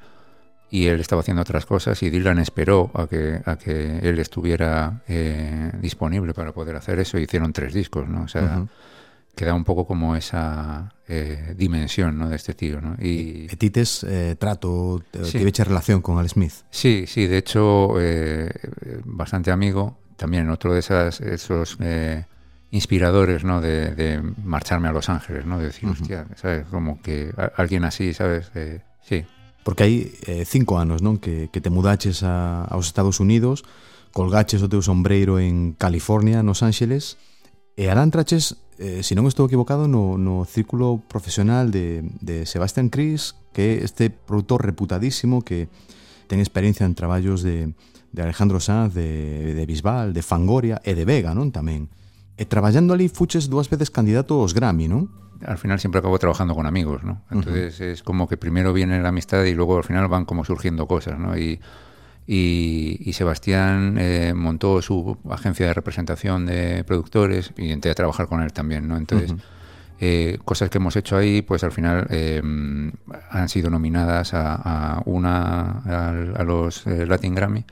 y él estaba haciendo otras cosas y Dylan esperó a que, a que él estuviera eh, disponible para poder hacer eso y hicieron tres discos, ¿no? O sea, Ujú. queda un poco como esa eh, dimensión ¿no? de este tío, ¿no? Y, E tites eh, trato, te, Sí. tiveche relación con Al Smith. Sí, sí, de hecho, eh, bastante amigo. También otro de esas, esos eh, inspiradores, ¿no? De, de marcharme a Los Ángeles, ¿no? De decir, Ujú. hostia, ¿sabes? Como que alguien así, ¿sabes? Eh, sí, Porque hai eh, cinco anos non que, que te mudaches a, aos Estados Unidos, colgaches o teu sombreiro en California, nos Ángeles, e alá entraches, eh, se non estou equivocado, no, no círculo profesional de, de Sebastian Cris, que é este produtor reputadísimo que ten experiencia en traballos de, de Alejandro Sanz, de, de Bisbal, de Fangoria e de Vega, non? Tamén. E traballando ali fuches dúas veces candidato aos Grammy, non? al final siempre acabo trabajando con amigos, ¿no? Entonces es como que primero viene la amistad y luego al final van como surgiendo cosas, ¿no? Y, y, y Sebastián eh, montó su agencia de representación de productores y entré a trabajar con él también, ¿no? Entonces, eh, cosas que hemos hecho ahí, pues al final eh, han sido nominadas a, a una a, a los eh, Latin Grammy.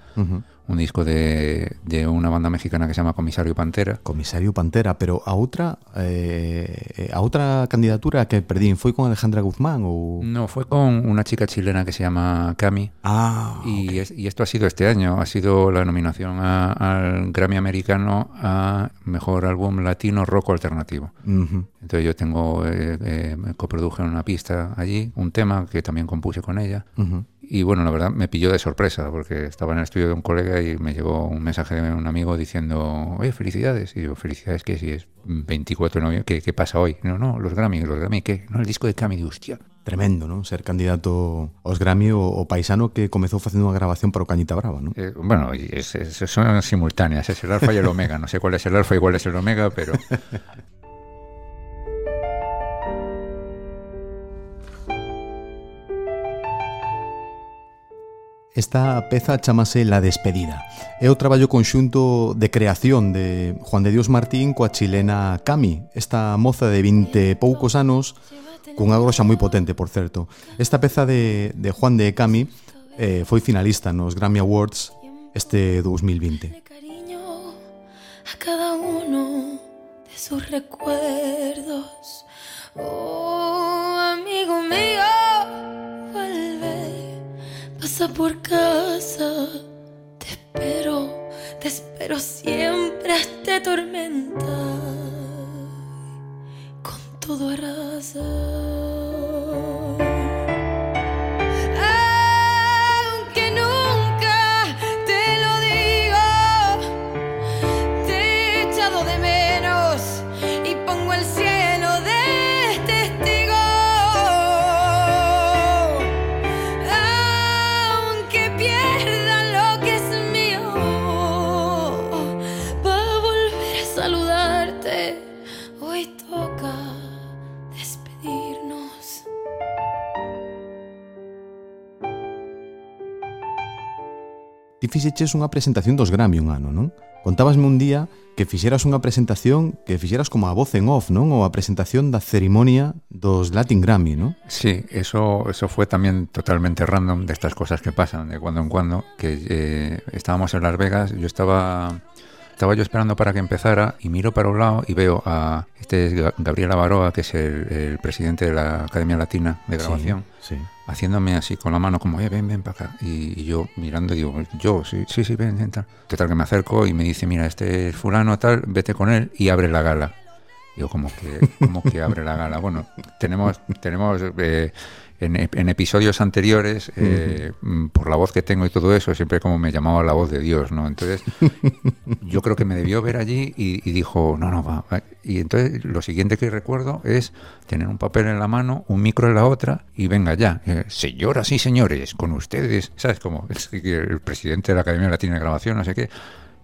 Un disco de, de una banda mexicana que se llama Comisario Pantera. Comisario Pantera, pero a outra eh, a outra candidatura que perdín foi con Alejandra Guzmán ou No, fue con una chica chilena que se llama Cami. Ah, Y, es- y esto ha sido este año, ha sido la nominación a- al Grammy americano a Mejor Álbum Latino Rock Alternativo. Entonces yo tengo, eh, eh, me coproduje una pista allí, un tema que también compuse con ella. Y bueno, la verdad me pilló de sorpresa porque estaba en el estudio de un colega y me llegó un mensaje de un amigo diciendo, oye, felicidades. Y yo, felicidades, que si es 24 de noviembre, ¿qué, qué pasa hoy? No, no, los Grammy, los Grammy, ¿qué? No, el disco de Cami, hostia. Tremendo, non? Ser candidato aos Grammy o, o paisano que comezou facendo unha grabación para Cañita Brava, non? Eh, bueno, es- es- son simultáneas, es el alfa y el omega. No sé cuál es el alfa y cuál es el omega, pero Esta peza chamase La despedida. É o traballo conxunto de creación de Juan de Dios Martín coa chilena Cami, esta moza de 20 e poucos anos, cunha groxa moi potente, por certo. Esta peza de, de Juan de Cami eh, foi finalista nos Grammy Awards este 2020. Cariño a cada uno de sus recuerdos, oh amigo mío. Por casa. Te espero, te espero siempre hasta tormenta. Con todo arrasa. fixeches unha presentación dos Grammy un ano, non? Contábasme un día que fixeras unha presentación que fixeras como a voz en off, non? Ou a presentación da cerimonia dos Latin Grammy, non? Sí, eso, eso fue también totalmente random de estas cosas que pasan de cuando en cuando, que eh, estábamos en Las Vegas, yo estaba estaba yo esperando para que empezara y miro para un lado y veo a este es Ga- Gabriel Avaroa, que es el, el presidente de la Academia Latina de Grabación. Sí. haciéndome así con la mano, como, eh, ven, ven para acá. Y, y yo mirando, digo, yo, sí, sí, sí, ven, ven, tal. Total, que me acerco y me dice, mira, este es fulano, tal, vete con él y abre la gala. Digo, como que, como que abre la gala. Bueno, tenemos, tenemos eh, en, en episodios anteriores, eh, mm, por la voz que tengo y todo eso, siempre como me llamaba la voz de Dios, ¿no? Entonces, yo creo que me debió ver allí y, y dijo, no, no, va, va. Y entonces lo siguiente que recuerdo es tener un papel en la mano, un micro en la otra y venga ya. Eh, señoras y señores, con ustedes, ¿sabes? Como que el presidente de la Academia Latina de Grabación, no sé qué.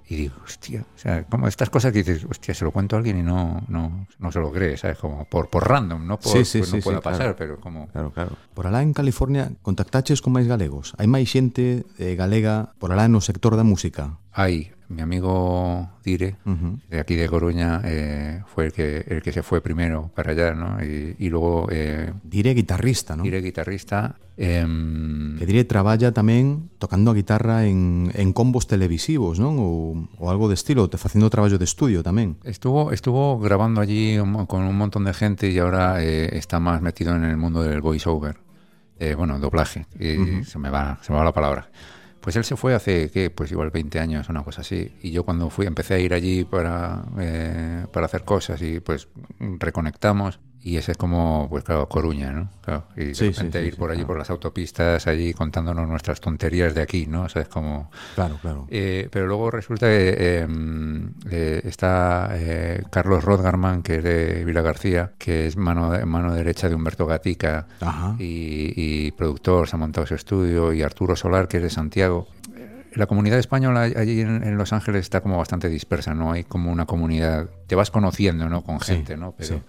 Y digo, hostia, o sea, como estas cosas que dices, hostia, se lo cuento a alguien y no, no, no se lo cree, ¿sabes? Como por, por random, no por sí, sí, pues sí, no pueda pasar, claro. pero como... Claro, claro. Por alá en California contactaches con máis galegos? Hai máis xente eh, galega por alá no sector da música? Hai, mi amigo Dire, de aquí de Coruña, eh, fue el que, el que se fue primero para allá, ¿no? Y, y luego eh, Diré guitarrista, ¿no? Dire, guitarrista. em, Que Diré traballa tamén tocando a guitarra en, en combos televisivos, non? Ou algo de estilo, te facendo traballo de estudio tamén. Estuvo, estuvo grabando allí con un montón de gente y ahora eh, está más metido en el mundo del voiceover. Eh, bueno, doblaje. Y se, me va, se me va la palabra. Pues él se fue hace, ¿qué? Pues igual 20 años, una cosa así. Y yo cuando fui, empecé a ir allí para, eh, para hacer cosas y pues reconectamos. Y ese es como, pues claro, Coruña, ¿no? Claro, y de Sí, sí, repente sí, ir por allí, claro. por las autopistas, allí contándonos nuestras tonterías de aquí, ¿no? O sea, es como... Claro, claro. Eh, pero luego resulta que eh, mm, eh, está eh, Carlos Rodgarman, que es de Vila García, que es mano, mano derecha de Humberto Gatica Ajá. y, y productor, se ha montado su estudio, y Arturo Solar, que es de Santiago. La comunidad española allí en, Los Ángeles está como bastante dispersa, ¿no? Hay como una comunidad, te vas conociendo, ¿no? Con Sí, gente, ¿no? Pero, sí.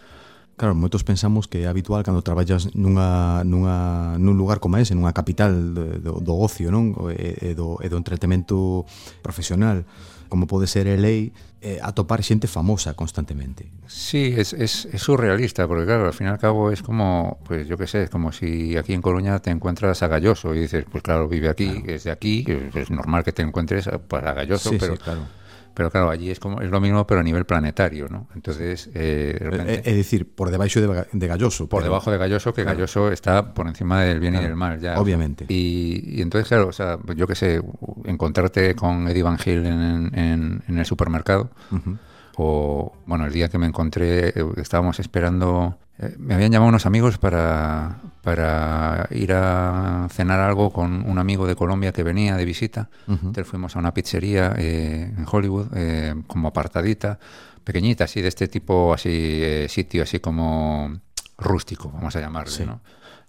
Claro, moitos pensamos que é habitual cando traballas nunha, nunha, nun lugar como ese, nunha capital do, do ocio non e, e, do, e do entretemento profesional, como pode ser LA, eh, atopar xente famosa constantemente. Sí, es, es, es surrealista, porque claro, al fin y al cabo es como, pues yo qué sé, es como si aquí en Coruña te encuentras a Galloso y dices, pues claro, vive aquí, claro. es de aquí, es, es normal que te encuentres a, pues, a Galloso, sí, pero... Sí, claro pero claro, allí es como es lo mismo, pero a nivel planetario, ¿no? Entonces, eh, de repente, É, é dicir, por debaixo de, de Galloso. por pero- debajo de Galloso, que Claro. Galloso está por encima del bien y del mal, ya. obviamente. Y, y entonces, claro, o sea, yo qué sé, encontrarte con Eddie Van Hill en, en- en el supermercado, o bueno, el día que me encontré, eh, estábamos esperando, eh, me habían llamado unos amigos para, para ir a cenar algo con un amigo de Colombia que venía de visita. Entonces fuimos a una pizzería eh, en Hollywood, eh, como apartadita, pequeñita, así de este tipo, así eh, sitio, así como rústico, vamos a llamarle, Sí. ¿no?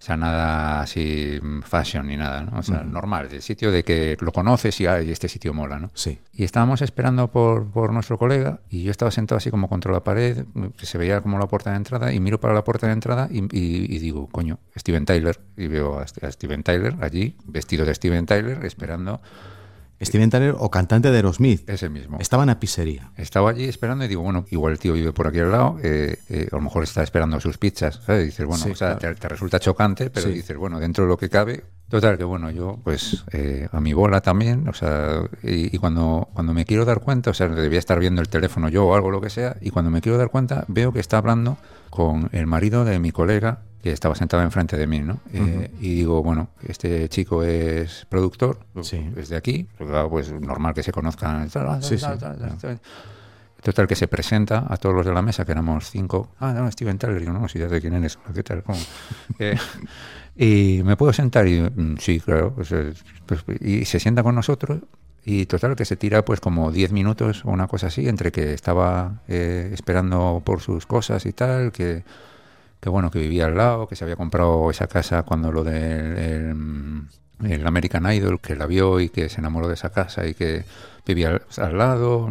O sea, nada así mm, fashion ni nada, ¿no? O sea, normal, el sitio de que lo conoces y, ay, este sitio mola, ¿no? Sí. Y estábamos esperando por, por nuestro colega y yo estaba sentado así como contra la pared, que se veía como la puerta de entrada y miro para la puerta de entrada y, y- y digo, coño, Steven Tyler. Y veo a, a Steven Tyler allí, vestido de Steven Tyler, esperando Steven Tyler, o cantante de Aerosmith, ese mismo. estaba na pizzería. Estaba allí esperando y digo, bueno, igual el tío vive por aquí al lado, eh, eh, a lo mejor está esperando sus pizzas, ¿sabes? Y dices, bueno, Sí, o sea, claro. te, te resulta chocante, pero Sí. dices, bueno, dentro de lo que cabe. Total, que bueno, yo, pues, eh, a mi bola también, o sea, y, y cuando, cuando me quiero dar cuenta, o sea, debía estar viendo el teléfono yo o algo, lo que sea, y cuando me quiero dar cuenta, veo que está hablando con el marido de mi colega que estaba sentado enfrente de mí, ¿no? Eh, y digo, bueno, este chico es productor, Sí. es de aquí, claro, pues normal que se conozcan. Sí, sí, Total, que se presenta a todos los de la mesa, que éramos cinco. Ah, no, Steven Tyler. Digo, no, si ya sé quién eres. ¿Qué tal? ¿Cómo? Eh, y me puedo sentar y mm, sí, claro. pues, eh, pues, y se sienta con nosotros y total que se tira pues como 10 minutos o una cosa así, entre que estaba eh, esperando por sus cosas y tal, que, que bueno, que vivía al lado, que se había comprado esa casa cuando lo del el, el American Idol, que la vio y que se enamoró de esa casa y que vivía al, al lado.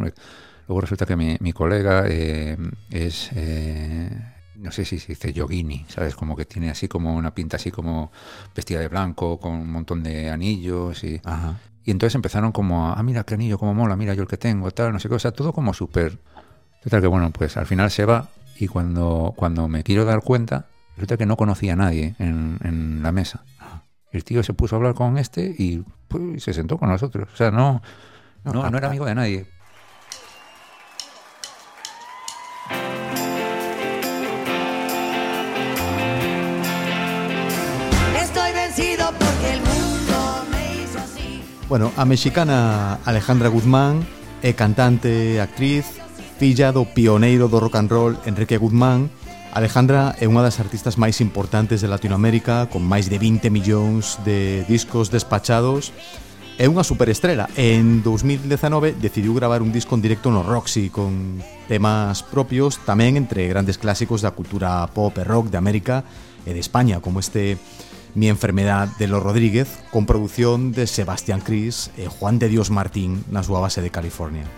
Luego resulta que mi, mi colega eh, es, eh, no sé si se dice yogini, ¿sabes? Como que tiene así como una pinta así como vestida de blanco, con un montón de anillos y... Ajá. Y entonces empezaron como a, ah, mira qué anillo, cómo mola, mira yo el que tengo, tal, no sé qué, o sea, todo como súper... Total que bueno, pues al final se va y cuando, cuando me quiero dar cuenta, resulta que no conocía a nadie en, en la mesa. El tío se puso a hablar con este y pues, se sentó con nosotros. O sea, no, no, no era amigo de nadie. Estoy vencido porque el mundo me hizo así. Bueno, a mexicana Alejandra Guzmán é cantante, actriz, filla do pioneiro do rock and roll Enrique Guzmán, Alejandra é unha das artistas máis importantes de Latinoamérica, con máis de 20 millóns de discos despachados, é unha superestrela en 2019 decidiu gravar un disco en directo no Roxy con temas propios tamén entre grandes clásicos da cultura pop e rock de América e de España como este Mi enfermedad de los Rodríguez, con producción de Sebastián Cris e Juan de Dios Martín na súa base de California.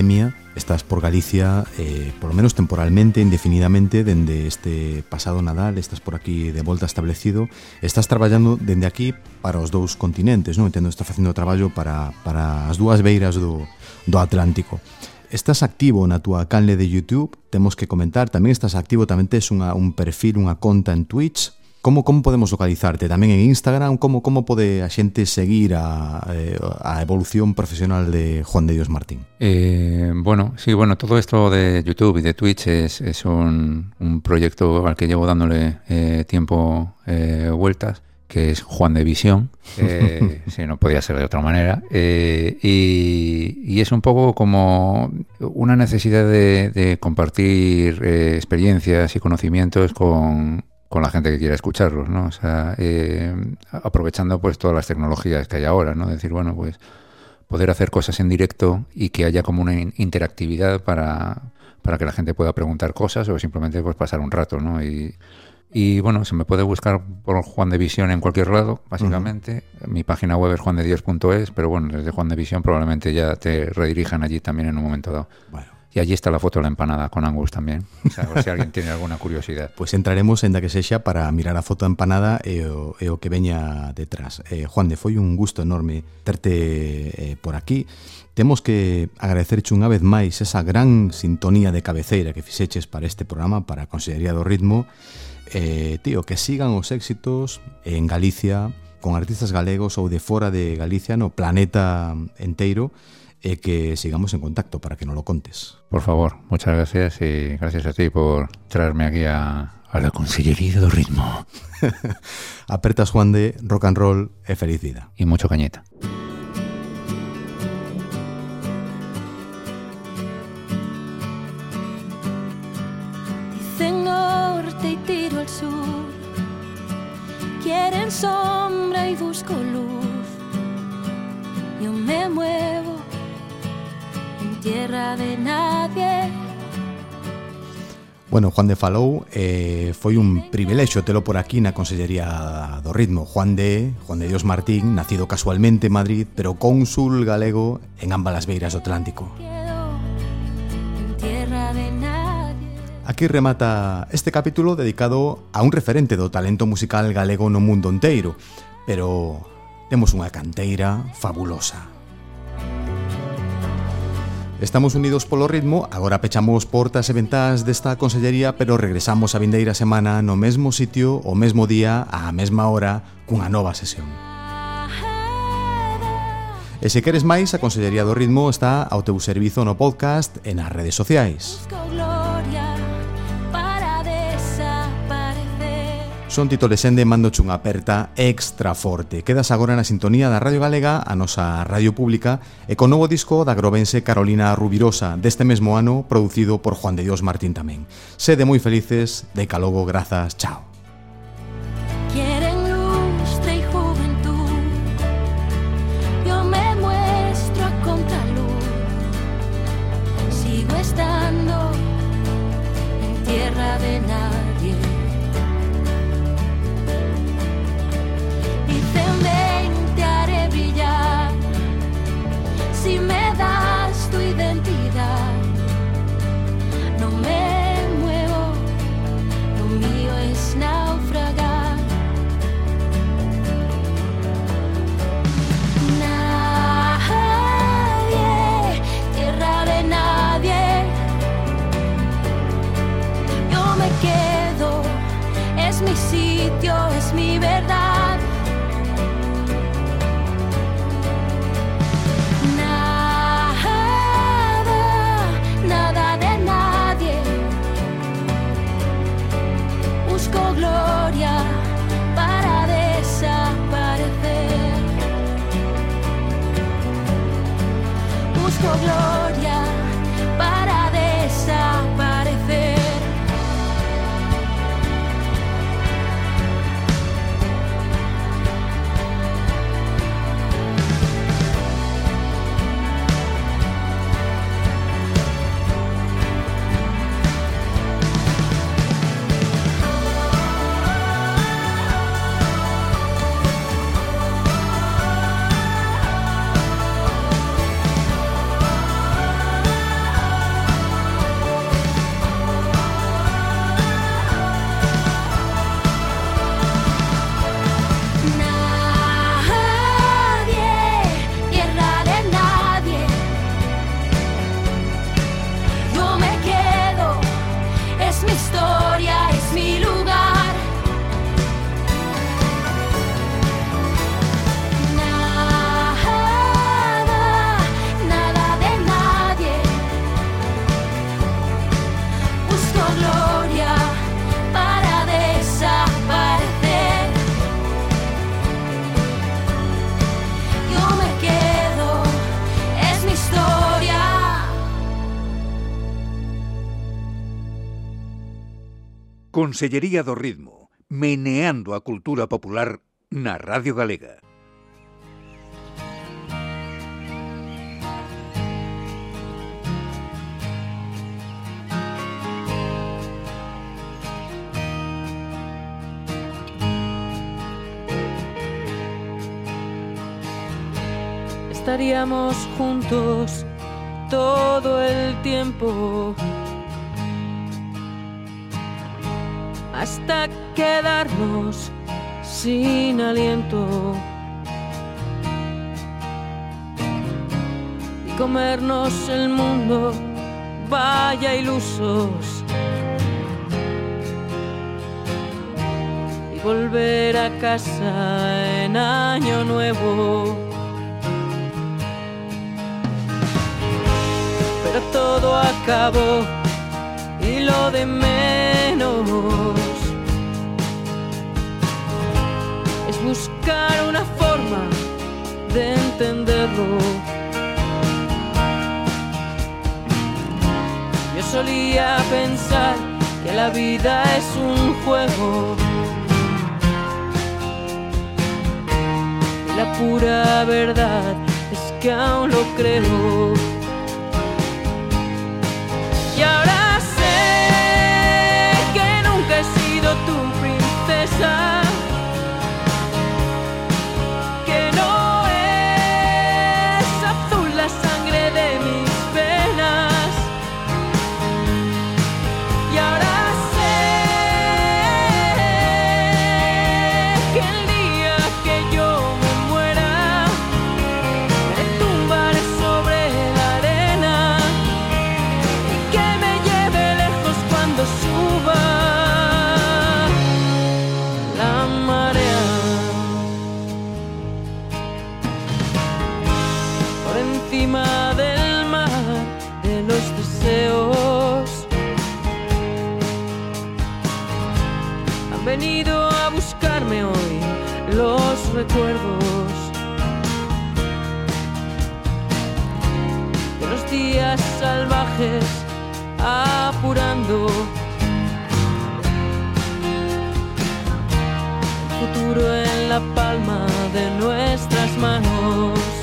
pandemia, estás por Galicia, eh, por lo menos temporalmente, indefinidamente, dende este pasado Nadal, estás por aquí de volta establecido, estás traballando dende aquí para os dous continentes, non? Entendo, estás facendo traballo para, para as dúas beiras do, do Atlántico. Estás activo na túa canle de YouTube, temos que comentar, tamén estás activo, tamén tes unha, un perfil, unha conta en Twitch, Como, como podemos localizarte? Tamén en Instagram? Como, como pode a xente seguir a, eh, a evolución profesional de Juan de Dios Martín? Eh, bueno, sí, bueno, todo esto de YouTube y de Twitch es, es un, un proyecto al que llevo dándole eh, tiempo eh, vueltas, que es Juan de Visión, eh, si no podía ser de otra manera, eh, y, y es un poco como una necesidad de, de compartir eh, experiencias y conocimientos con, con la gente que quiera escucharlos, ¿no? O sea, eh, aprovechando pues todas las tecnologías que hay ahora, ¿no? Decir, bueno, pues poder hacer cosas en directo y que haya como una in- interactividad para, para que la gente pueda preguntar cosas o simplemente pues pasar un rato, ¿no? Y, y bueno, se me puede buscar por Juan de Visión en cualquier lado, básicamente. Mi página web es juandedios.es, pero bueno, desde Juan de Visión probablemente ya te redirijan allí también en un momento dado. Bueno, Y allí está la foto de la empanada con Angus también, o sea, por si alguén tiene alguna curiosidade. Pois pues entraremos en da que sexa para mirar a foto da empanada e o, e o que veña detrás. Eh, Juan, de foi un gusto enorme terte eh, por aquí. Temos que agradecerche unha vez máis esa gran sintonía de cabeceira que fixeches para este programa, para a Consellería do Ritmo. Eh, tío, que sigan os éxitos en Galicia, con artistas galegos ou de fora de Galicia, no planeta enteiro, e que sigamos en contacto para que nos lo contes. Por favor, muchas gracias y gracias a ti por traerme aquí a, a la Consellería do Ritmo. Apertas Juan de rock and roll e feliz vida. Y mucho cañeta. Dicen norte y tiro al sur. Quieren sombra y busco luz. Yo me muevo tierra de nadie. Bueno, Juan de Falou eh, foi un privilexio telo por aquí na Consellería do Ritmo. Juan de, Juan de Dios Martín, nacido casualmente en Madrid, pero cónsul galego en ambas as beiras do Atlántico. Aquí remata este capítulo dedicado a un referente do talento musical galego no mundo inteiro, pero temos unha canteira fabulosa. Estamos unidos polo ritmo, agora pechamos portas e ventás desta consellería, pero regresamos a vindeira semana no mesmo sitio, o mesmo día, á mesma hora, cunha nova sesión. E se queres máis, a Consellería do Ritmo está ao teu servizo no podcast e nas redes sociais. Busco Son Tito Lesende, mándoche unha aperta extra forte. Quedas agora na sintonía da Radio Galega, a nosa radio pública, e con novo disco da grovense Carolina Rubirosa, deste mesmo ano, producido por Juan de Dios Martín tamén. Sede moi felices, de Calogo, grazas, chao. Consellería do Ritmo, meneando a cultura popular na Radio Galega. estaríamos juntos todo el tiempo hasta quedarnos sin aliento y comernos el mundo, vaya ilusos. Y volver a casa en año nuevo. pero todo acabó y lo de menos buscar una forma de entenderlo. Yo solía pensar que la vida es un juego. Y la pura verdad es que aún lo creo. Y ahora en la palma de nuestras manos.